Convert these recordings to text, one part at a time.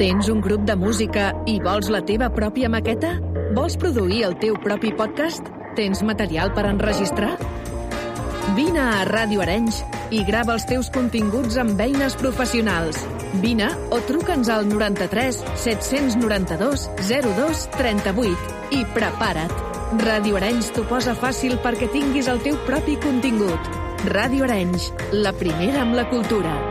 Tens un grup de música i vols la teva pròpia maqueta? Vols produir el teu propi podcast? Tens material per enregistrar? Vine a Ràdio Arenys i grava els teus continguts amb eines professionals. Vine o truca'ns al 93 792 02 38 i prepara't. Ràdio Arenys t'ho posa fàcil perquè tinguis el teu propi contingut. Ràdio Arenys, la primera amb la cultura.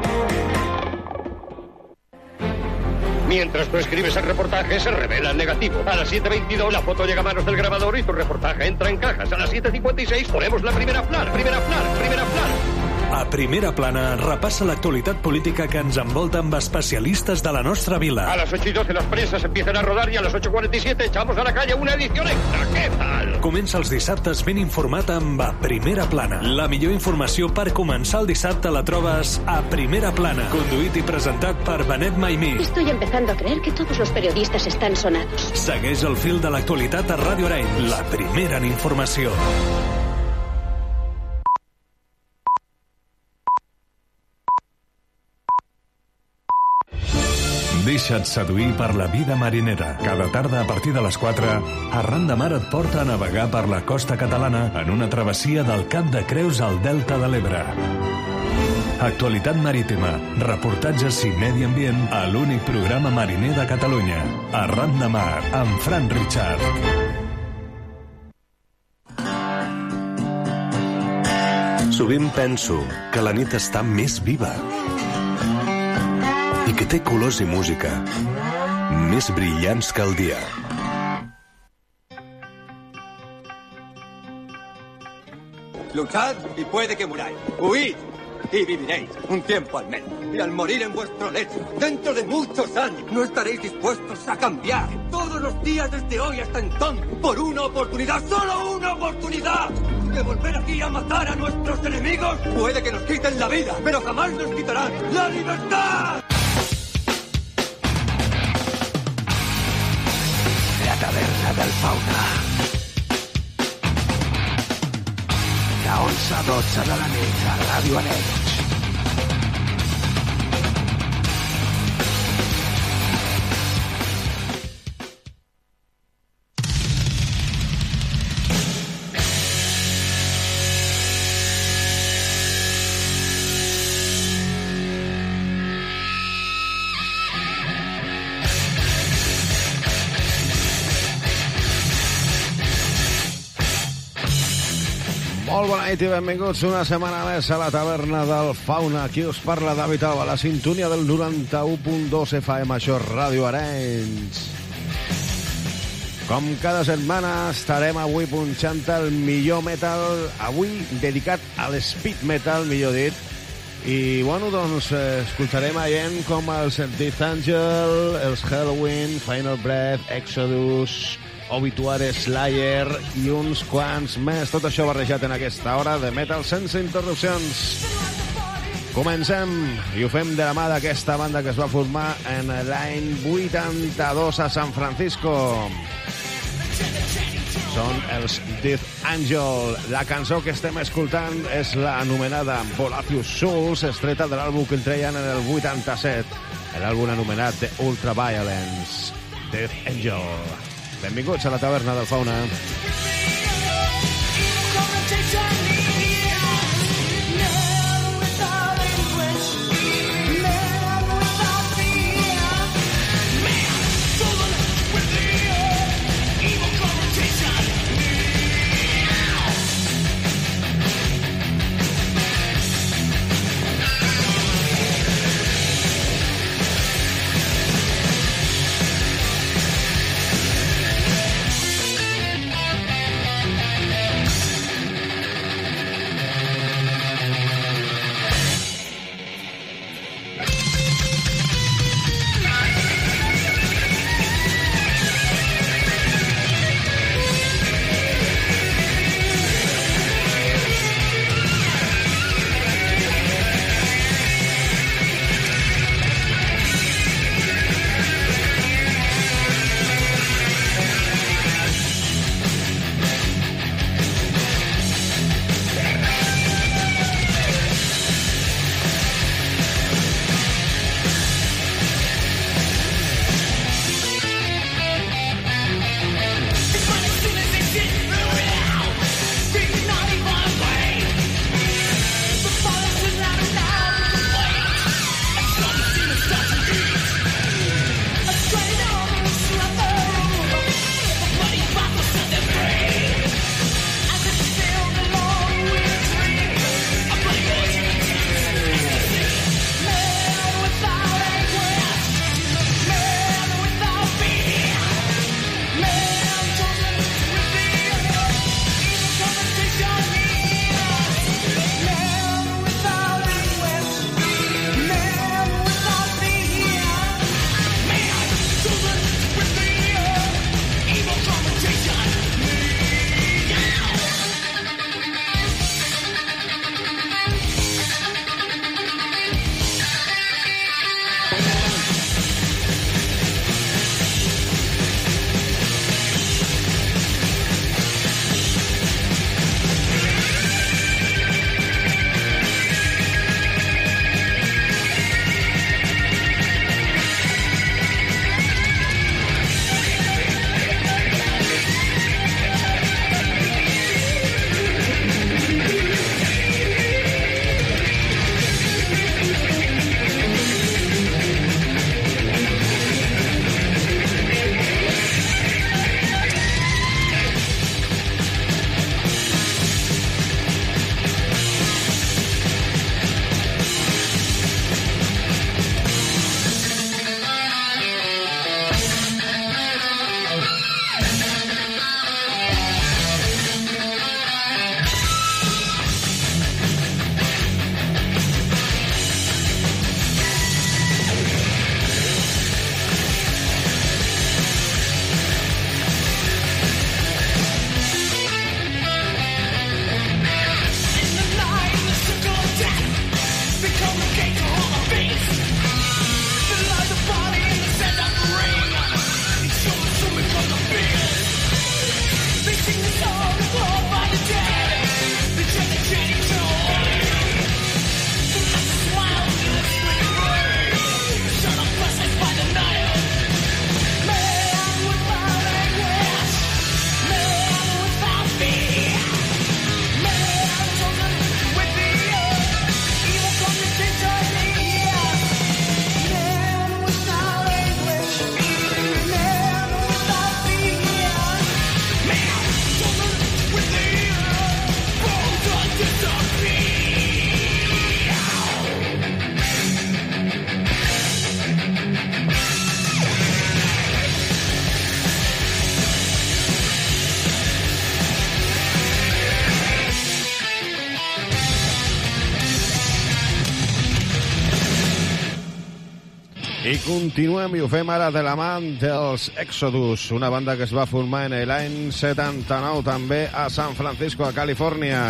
Mientras tú escribes el reportaje, se revela el negativo. A las 7.22 la foto llega a manos del grabador y tu reportaje entra en cajas. A las 7.56 ponemos la primera flar, primera flar, primera flar. A Primera Plana repassa l'actualitat política que ens envolta amb especialistes de la nostra vila. A las 8 y 12 las presas empiezan a rodar y a las 8.47 echamos a la calle una edición extra. ¿Qué tal? Comença els dissabtes ben informat amb A Primera Plana. La millor informació per començar el dissabte la trobes a Primera Plana. Conduït i presentat per Benet Maimí. Estoy empezando a creer que todos los periodistas están sonados. Segueix el fil de l'actualitat a Ràdio Arenys, la primera en informació. Deixa't seduir per la vida marinera. Cada tarda a partir de les 4, Arran de Mar et porta a navegar per la costa catalana en una travessia del Cap de Creus al Delta de l'Ebre. Actualitat marítima, reportatges i medi ambient a l'únic programa mariner de Catalunya. Arran de Mar, amb Fran Richard. Sovint penso que la nit està més viva que té colors i música més brillants que el. Luchad y puede que muráis. Huid y viviréis un tiempo al menos. Y al morir en vuestro lecho, dentro de muchos años, no estaréis dispuestos a cambiar todos los días desde hoy hasta entonces por una oportunidad, solo una oportunidad. De volver aquí a matar a nuestros enemigos. Puede que nos quiten la vida, pero jamás nos quitarán la libertad. Del fauna. De 11 a 12 de la nit a Ràdio Arenys. Nit i benvinguts una setmana més a la taverna del Fauna. Aquí us parla David Alba, la sintonia del 91.2 FM, això és Ràdio Arenys. Com cada setmana estarem avui punxant el millor metal, avui dedicat a l'speed metal, millor dit. I, bueno, doncs, eh, escoltarem a gent com els Death Angel, els Halloween, Final Breath, Exodus, Obituary Slayer i uns quants més. Tot això barrejat en aquesta hora de metal sense interrupcions. Comencem i ho fem de la mà d'aquesta banda que es va formar en l'any 82 a San Francisco. Són els Death Angel. La cançó que estem escoltant és l'anomenada Volacious Souls, estreta de l'àlbum que treien en el 87, l'àlbum anomenat The Ultraviolence. Death Angel. Benvinguts a la taverna del Fauna. Continuem i ho fem ara de la mà dels Exodus, una banda que es va formar en l'any 79 també a San Francisco, a Califòrnia.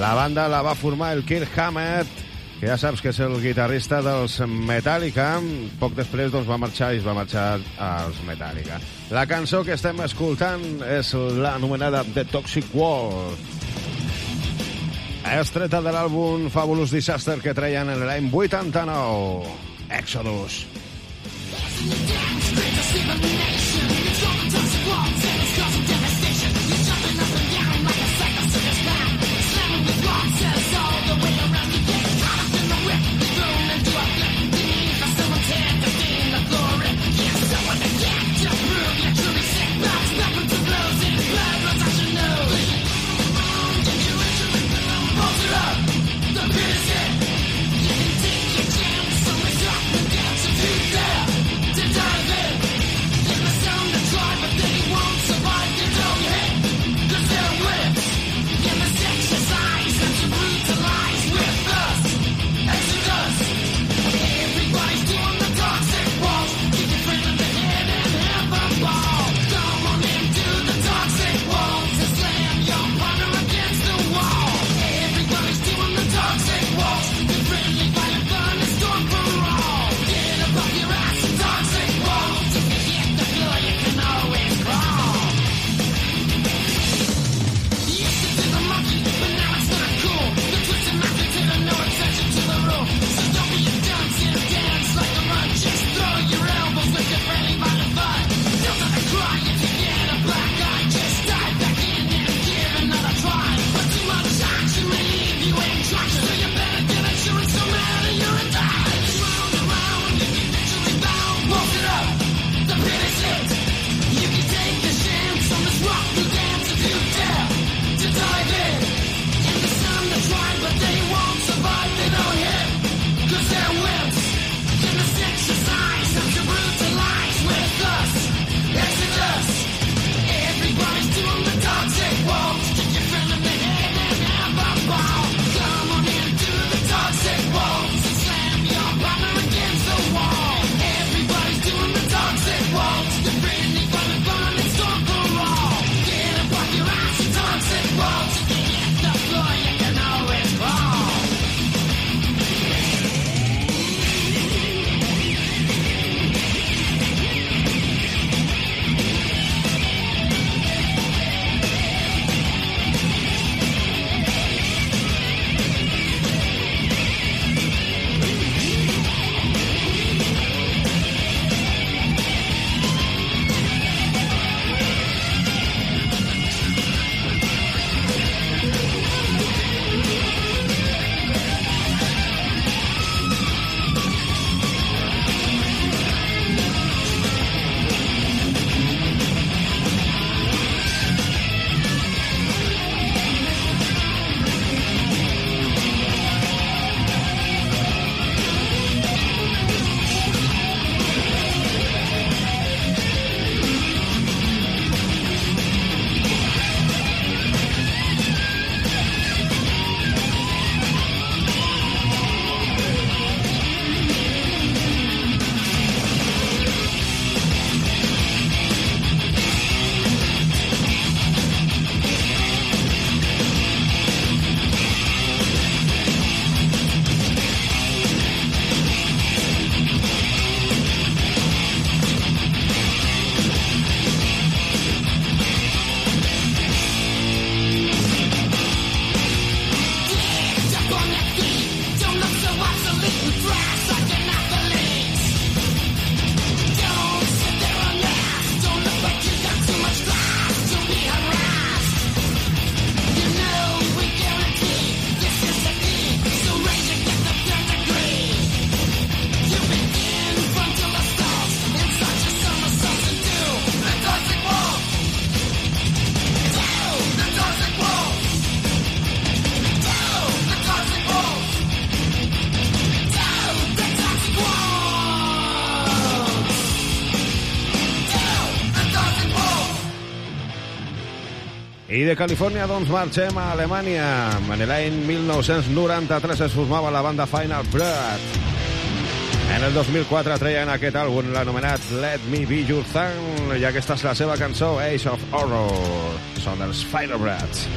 La banda la va formar el Kirk Hammett, que ja saps que és el guitarrista dels Metallica. Poc després doncs, va marxar i es va marxar als Metallica. La cançó que estem escoltant és l'anomenada The Toxic Wall. És treta de l'àlbum Fabulous Disaster que treien en l'any 89. Exodus. I de Califòrnia, doncs, marxem a Alemanya. En l'any 1993 es formava la banda Final Blood. En el 2004 treien aquest àlbum, l'anomenat Let Me Be Your Thing, i aquesta és la seva cançó, Age of Horror. Són els Firebrats.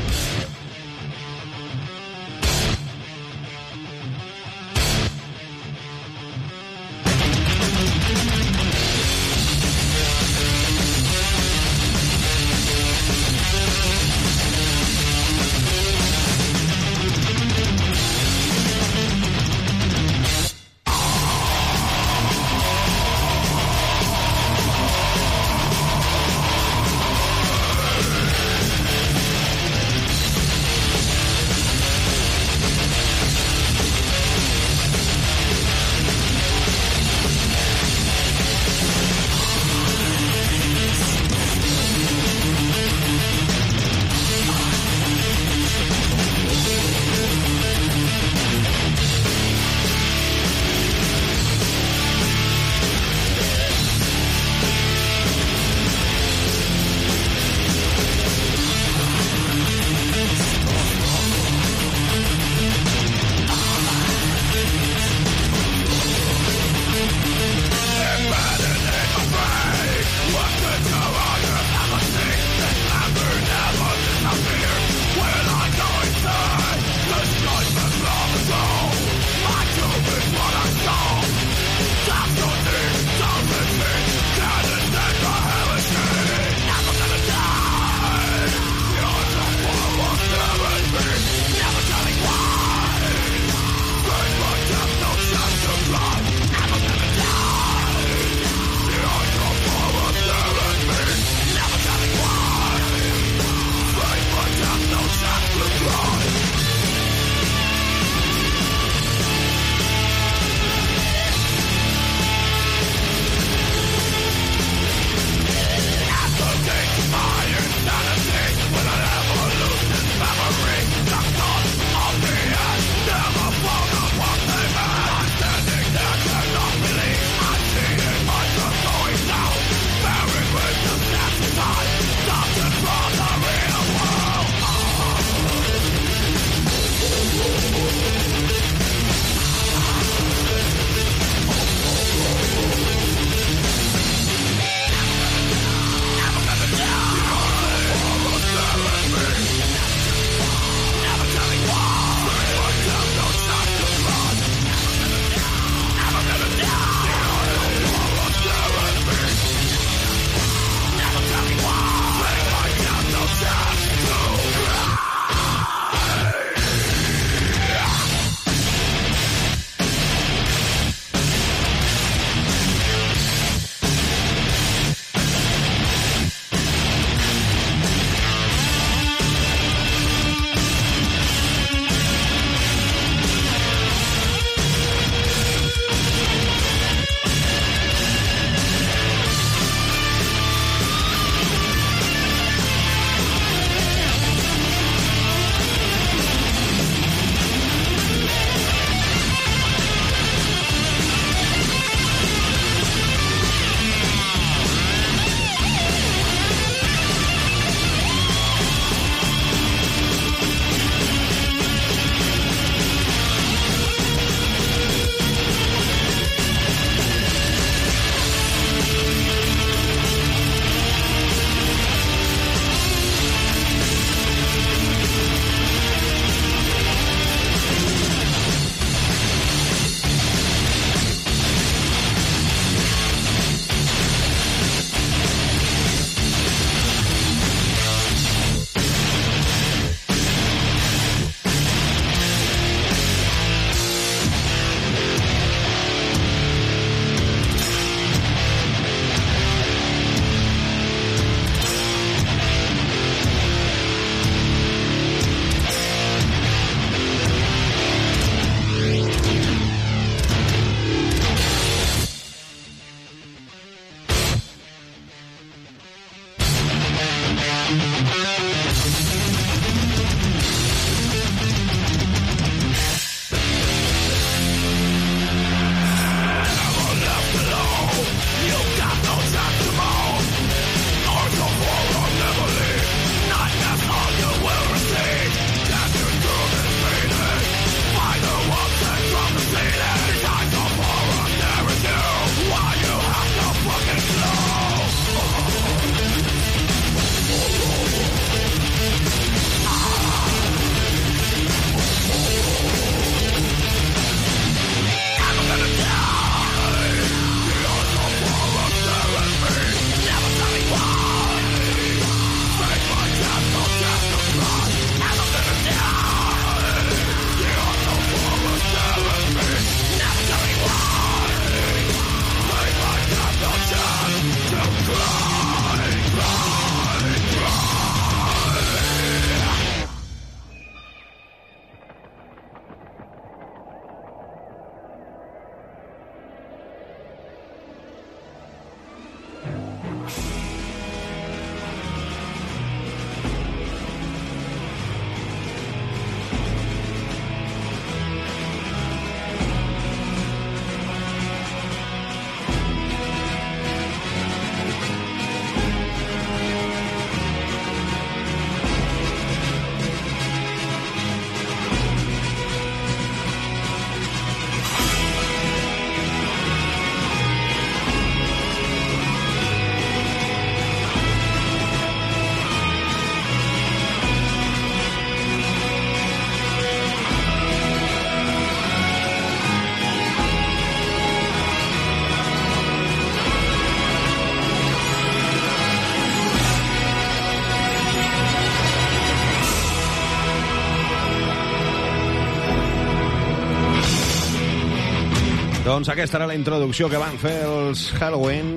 Doncs aquesta era la introducció que van fer els Halloween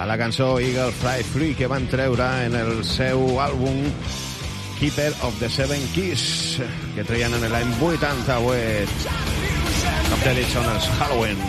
a la cançó Eagle Fly Free que van treure en el seu àlbum Keeper of the Seven Keys que treien en l'any 88 com t'he dit són els Halloween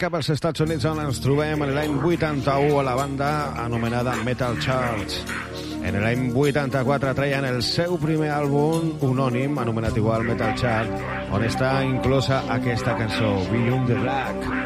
cap als Estats Units on ens trobem en l'any 81 a la banda anomenada Metal Church. En l'any 84 treien el seu primer àlbum unònim anomenat igual Metal Chart on està inclosa aquesta cançó Beyond the Black.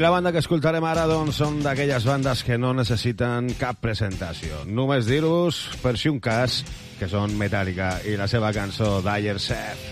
La banda que escoltarem ara doncs, són d'aquelles bandes que no necessiten cap presentació. Només dir-vos, per si un cas, que són Metallica i la seva cançó Dire Set.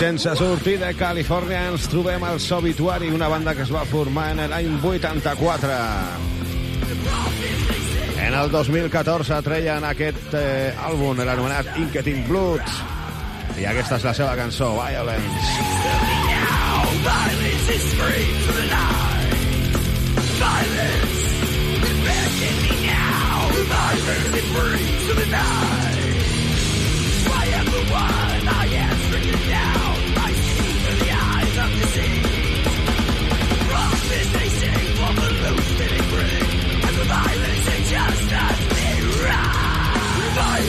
Sense sortir de Califòrnia ens trobem al Sobituari, una banda que es va formar en l'any 84. En el 2014 treien aquest eh, àlbum, l'anomenat Inketing Bloods, i aquesta és la seva cançó, Violence. Violence is free to the night. Violence back in now. Violence free to the night.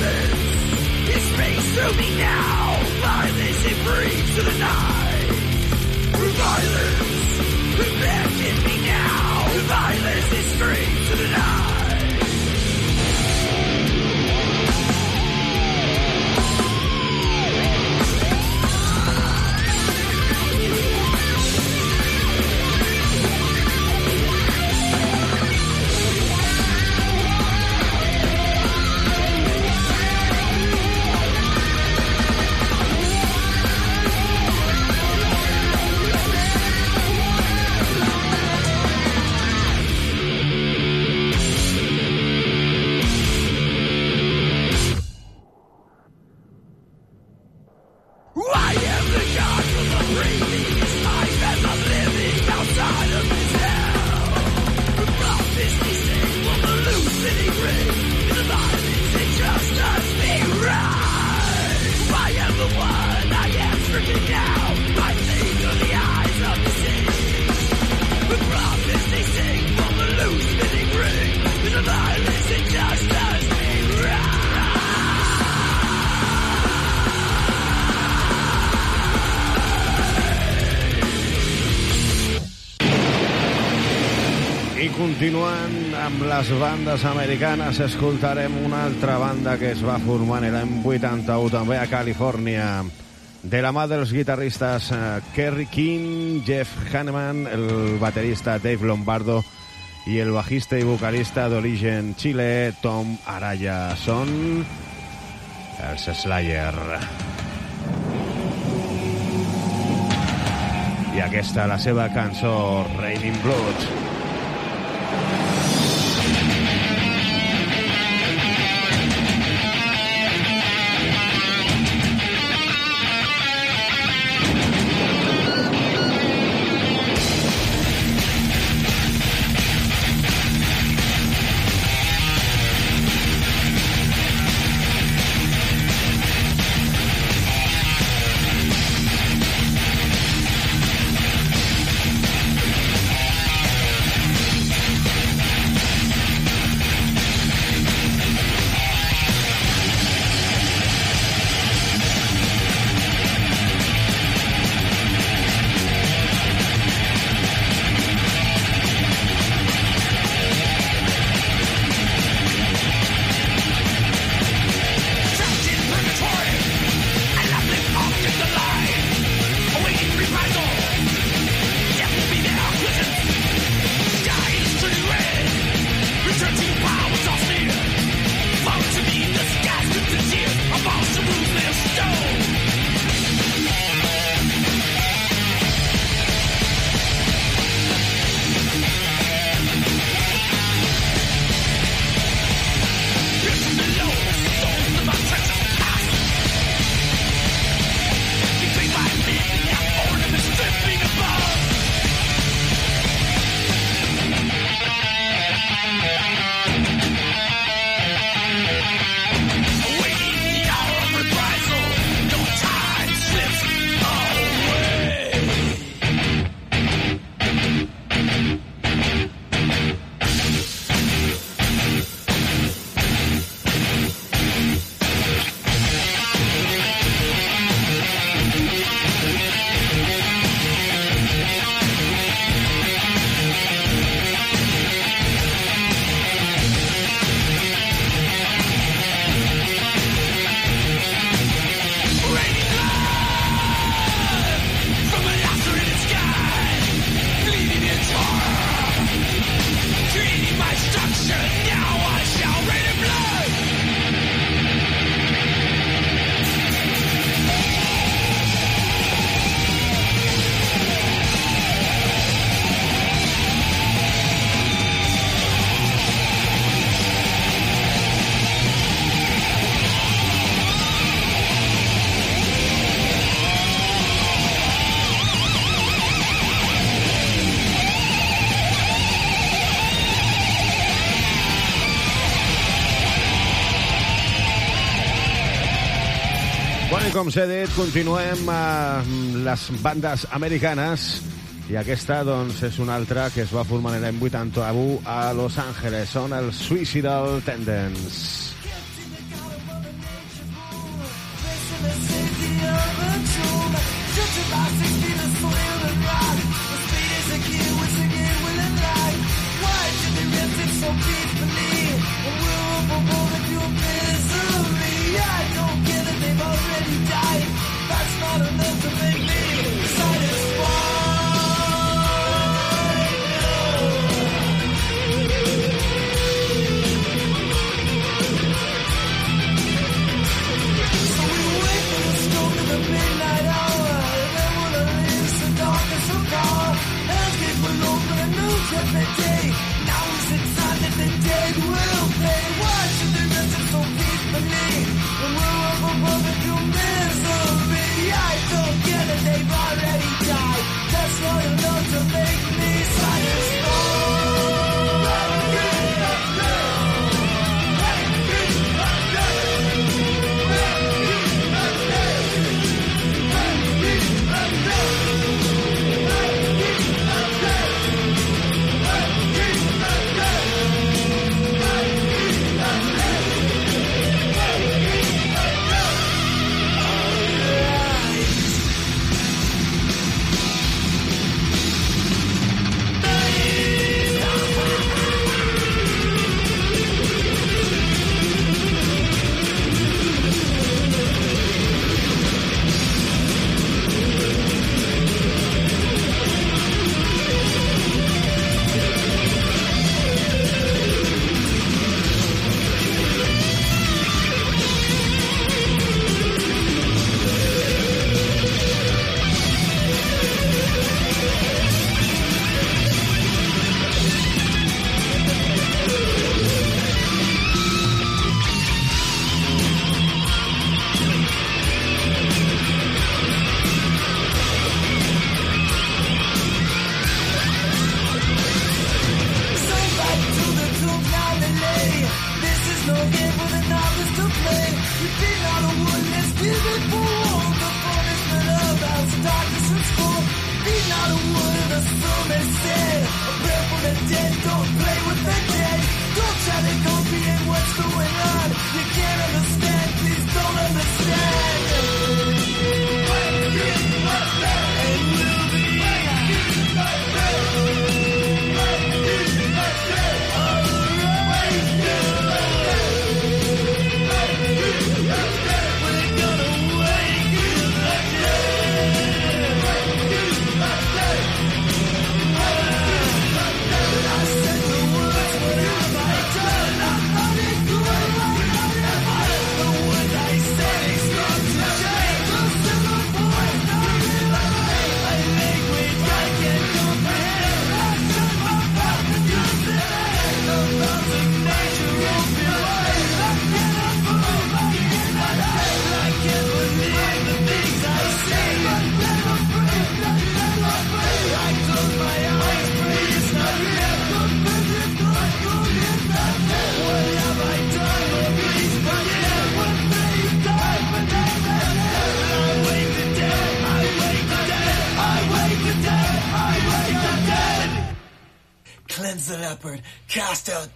Rise. Violence is speaks through me now. Violence it brings to the night. Violence back in me now. Violence is straight to the night. Continuant amb les bandes americanes, escoltarem una altra banda que es va formar l'any 81 també a Califòrnia. De la mà dels guitarristes eh, Kerry King, Jeff Hanneman, el baterista Dave Lombardo i el bajista i vocalista d'origen Xile, Tom Araya. Són els Slayer. I aquesta la seva cançó, Raining Blood. Violence com s'he dit, continuem amb les bandes americanes i aquesta, doncs, és una altra que es va formar l'any 81 a Los Angeles. Són els Suicidal Tendents.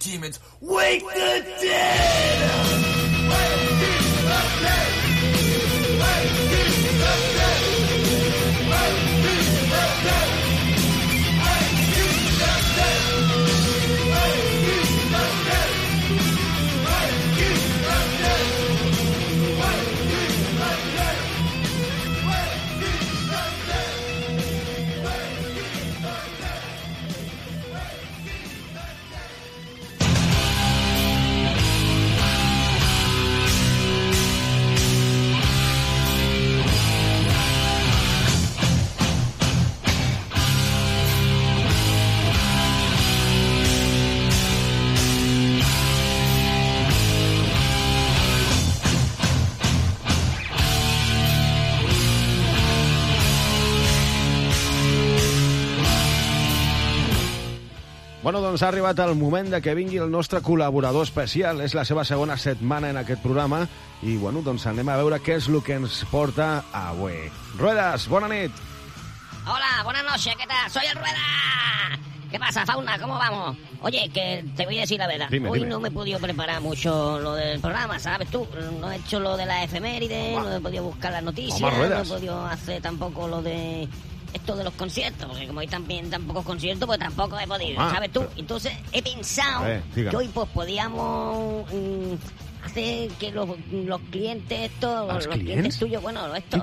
demons. Wake the dead! Doncs ha arribat el moment de que vingui el nostre col·laborador especial. És la seva segona setmana en aquest programa i, bueno, doncs anem a veure què és el que ens porta avui. Ruedas, bona nit. Hola, buenas noches, ¿qué tal? Soy el Rueda. ¿Qué pasa, Fauna? ¿Cómo vamos? Oye, que te voy a decir la verdad. Dime, Hoy dime. no me he podido preparar mucho lo del programa, ¿sabes tú? No he hecho lo de la efeméride, no he podido buscar las noticias, no he podido hacer tampoco lo de esto de los conciertos, porque como hay también tan pocos conciertos, pues tampoco he podido, Ah, ¿sabes tú? pero- Entonces he pensado ver, que hoy pues podíamos mm, hacer que los, los clientes estos, ¿Los clients? tuyos, bueno, estos,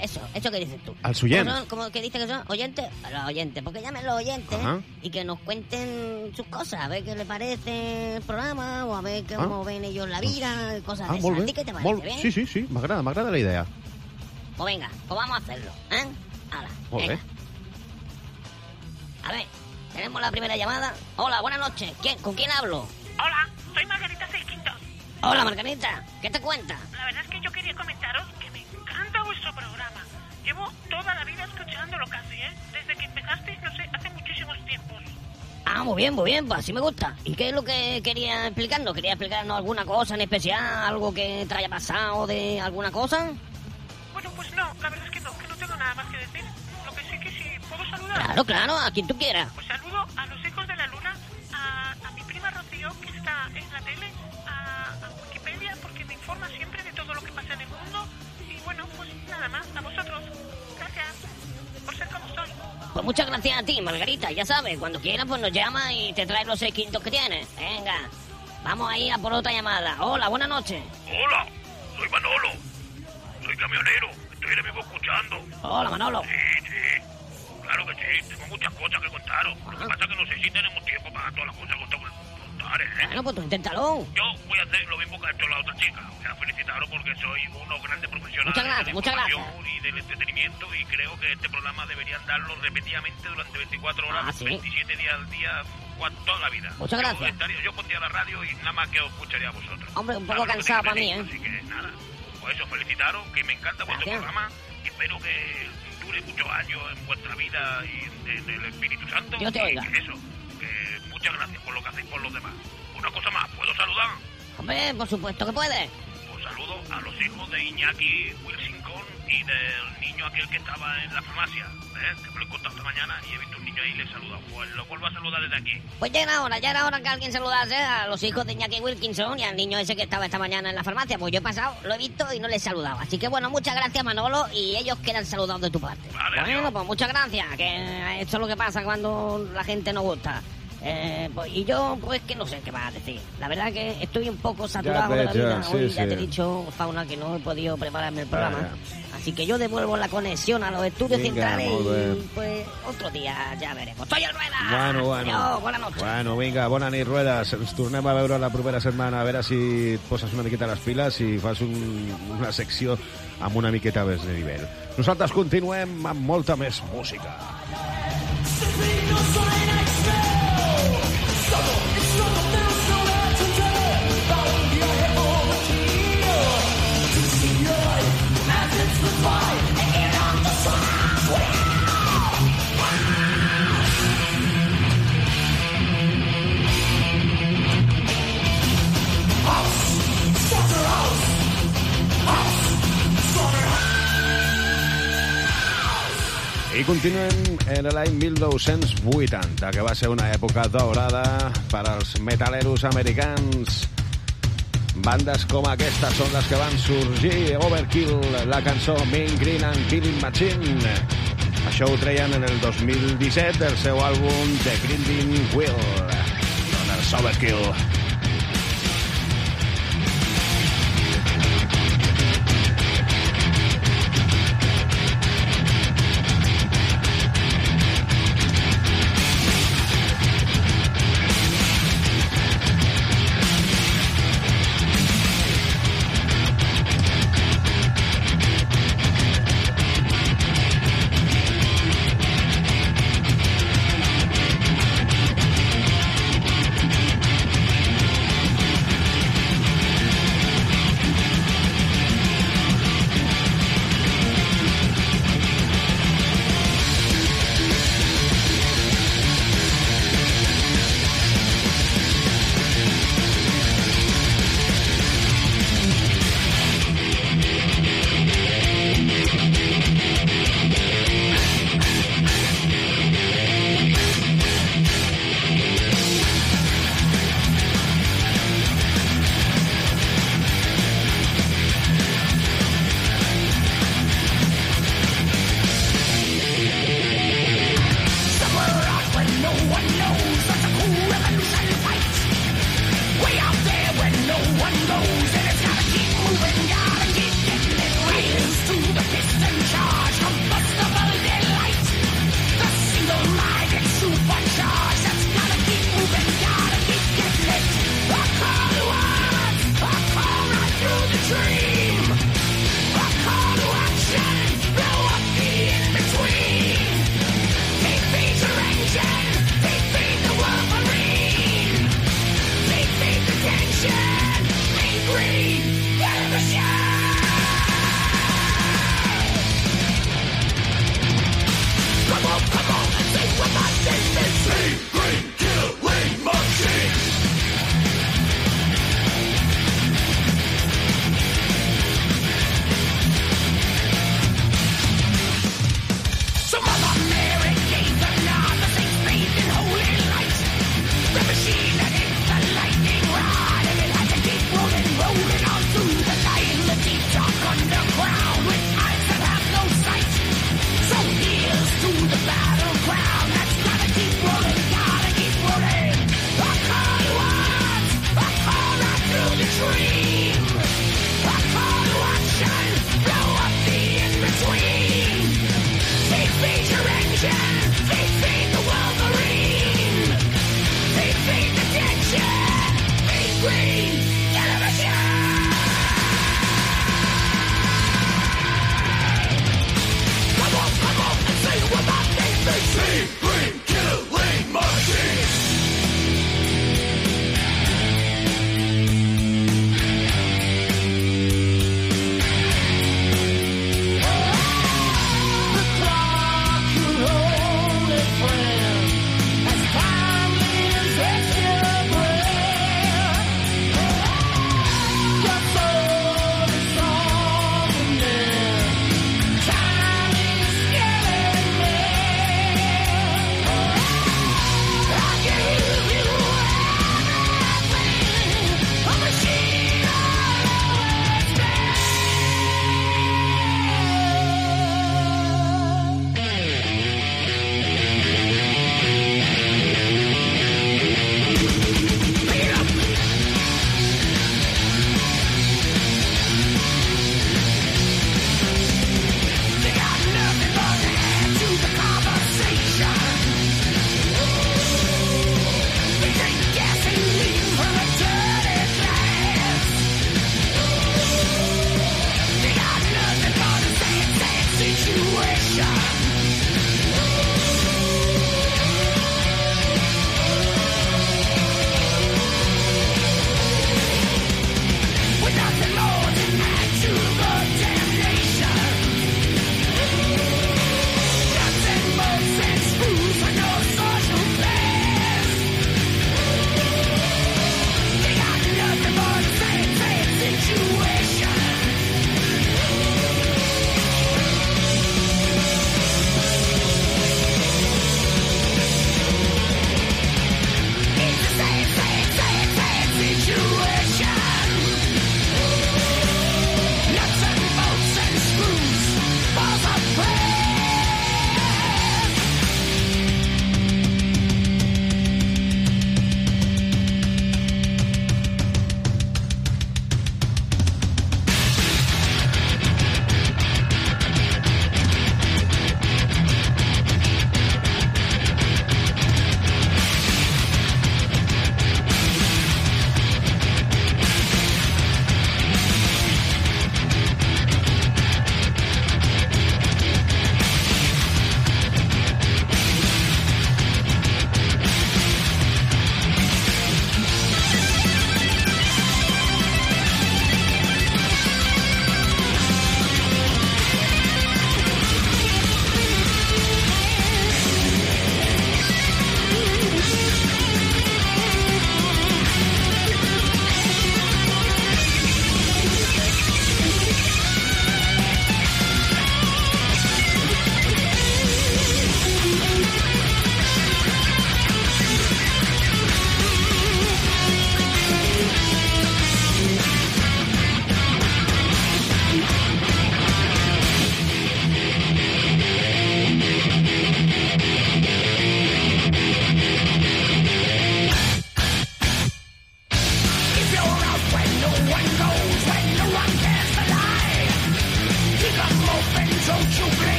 eso, eso que dices tú. ¿Cómo son? ¿Cómo que dices que son? ¿Oyentes? Los oyentes, porque llamen los oyentes Ajá. y que nos cuenten sus cosas, a ver qué les parece el programa o a ver cómo Ah. ven ellos la vida, y cosas Ah, de esas. ¿A ti qué te parece? Bien? Sí, sí, sí, m'agrada, m'agrada la idea. Pues venga, pues vamos a hacerlo, ¿eh? Bé. A ver, tenemos la primera llamada. Hola, buenas noches. ¿Quién, ¿Con quién hablo? Hola, soy Margarita Seiquintos. Hola, Margarita. ¿Qué te cuenta? La verdad es que yo quería comentaros que me encanta vuestro programa. Llevo toda la vida escuchándolo casi, ¿eh? Desde que empezasteis, no sé, hace muchísimos tiempos. Ah, muy bien, muy bien, pues así me gusta. ¿Y qué es lo que quería explicarnos? ¿Quería explicarnos alguna cosa en especial? ¿Algo que te haya pasado de alguna cosa? Bueno, pues no, la verdad es que tengo nada más que decir. Lo que sí que sí, ¿puedo saludar? Claro, claro, a quien tú quieras. Pues saludo a los hijos de la luna, a, a mi prima Rocío, que está en la tele, a, a Wikipedia, porque me informa siempre de todo lo que pasa en el mundo. Y bueno, pues nada más, a vosotros. Gracias por ser como sois. Pues muchas gracias a ti, Margarita. Ya sabes, cuando quieras, pues nos llama y te traes los seis quintos que tienes. Venga, vamos a ir a por otra llamada. Hola, buenas noches. Hola, soy Manolo. Soy camionero. Estoy ahora mismo escuchando. Hola, Manolo. Sí, sí. Claro que sí. Tengo muchas cosas que contaros. Lo que pasa es que no sé si tenemos tiempo para todas las cosas que tengo que contar, ¿eh? Bueno, pues tú inténtalo. Yo voy a hacer lo mismo que ha hecho la otra chica. Voy a felicitaros porque sois unos grandes profesionales Muchas gracias, de la muchas información y del entretenimiento y creo que este programa deberían darlo repetidamente durante 24 horas, Ah, sí. 27 días al día, toda la vida. Muchas Yo gracias. estaría- Yo, pondría la radio y nada más que os escucharía a vosotros. Hombre, un poco cansado para mí, ¿eh? Así que nada, pues eso, felicitaros, que me encanta vuestro Gracias. programa y espero que dure muchos años en vuestra vida y de- del Espíritu Santo. Dios te oiga. eso, que muchas gracias por lo que hacéis por los demás. Una cosa más, ¿puedo saludar? Hombre, por supuesto que puedes. Pues saludo a los hijos de Iñaki Wilsincon y del niño aquel que estaba en la farmacia, ¿eh? que me lo he encontrado esta mañana y he visto un niño ahí y le he saludado. Pues lo vuelvo a saludar desde aquí. Pues ya era hora, ya era hora que alguien saludase a los hijos de Iñaki Wilkinson y al niño ese que estaba esta mañana en la farmacia. Pues yo he pasado, lo he visto y no le he saludado. Así que bueno, muchas gracias Manolo y ellos quedan saludados de tu parte. Vale, bueno, adiós. pues muchas gracias, que esto es lo que pasa cuando la gente no gusta. Eh, pues, y yo, pues que no sé qué vas a decir. La verdad que estoy un poco saturado de la ya, vida. sí, Hoy ya sí. te he dicho, Fauna, que no he podido prepararme el programa. Vaya. Así que yo devuelvo la conexión a los estudios Vinga, centrales y pues otro día ya veremos. ¡Soy el Rueda! Bueno, bueno. Adiós, buenas noches. Bueno, vinga, bona nit, Ruedas. Ens tornem a veure la propera setmana, a veure si et poses una miqueta les piles i fas un, una secció amb una miqueta més de nivell. Nosaltres continuem amb molta més música. I continuem en l'any 1980, que va ser una època daurada per als metaleros americans. Bandes com aquesta són les que van sorgir. Overkill, la cançó Mean Green and Killing Machine. Això ho treien en el 2017 del seu àlbum The Grinding Wheel. Doncs Overkill. Doncs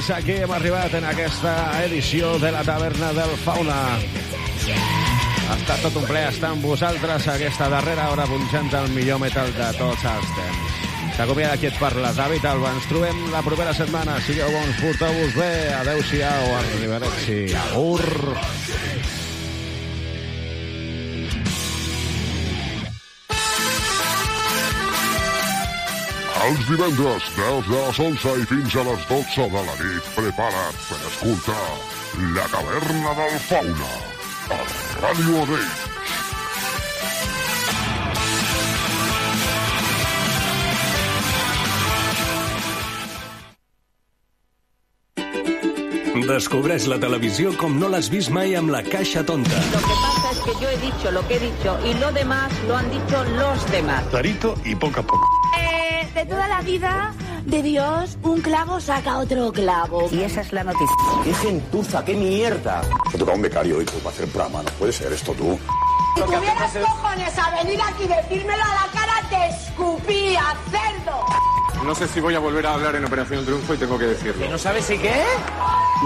fins aquí hem arribat en aquesta edició de la taverna del Fauna. Ha estat tot un ple estar amb vosaltres aquesta darrera hora punxant el millor metal de tots els temps. S'acomiada qui et parla, David Alba. Ens trobem la propera setmana. Sigueu bons, porteu-vos bé. Adéu-siau, arribarexi. Ur. Els divendres, des de les 11 i fins a les 12 de la nit, prepara't per escoltar La Taverna del Fauna a Ràdio Reis. Redescobreix la televisió com no l'has vist mai amb la caixa tonta. Lo que pasa es que yo he dicho lo que he dicho y lo demás lo han dicho los demás. Clarito y poco a poco. De toda la vida de Dios, un clavo saca otro clavo. Y esa es la noticia. ¡Qué gentuza, qué mierda! Me toca un becario hoy para hacer programa, no puede ser esto tú. Si tuvieras cojones a venir aquí y decírmelo a la cara, te escupía, cerdo. No sé si voy a volver a hablar en Operación Triunfo y tengo que decirlo. ¿No sabes si qué?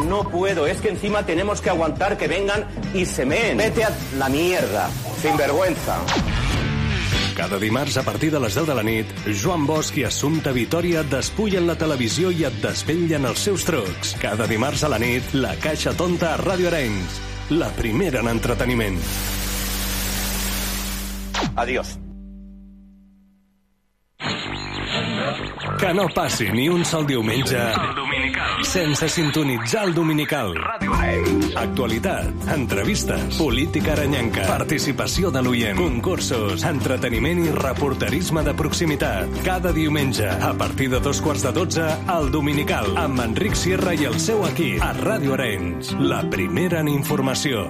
No puedo, es que encima tenemos que aguantar que vengan y se meen. Vete a la mierda, sin vergüenza. Cada dimarts, a partir de les 10 de la nit, Joan Bosch i Assumpta Vitoria et despullen la televisió i et desvetllen els seus trucs. Cada dimarts a la nit, La Caixa Tonta a Ràdio Arenys. La primera en entreteniment. Adiós. Que no passi ni un sol diumenge sense sintonitzar el Dominical. Actualitat, entrevistes, política aranyenca, participació de l'oient, concursos, entreteniment i reporterisme de proximitat. Cada diumenge, a partir de dos quarts de dotze, al Dominical, amb Enric Sierra i el seu equip, a Ràdio Arenys. La primera en informació.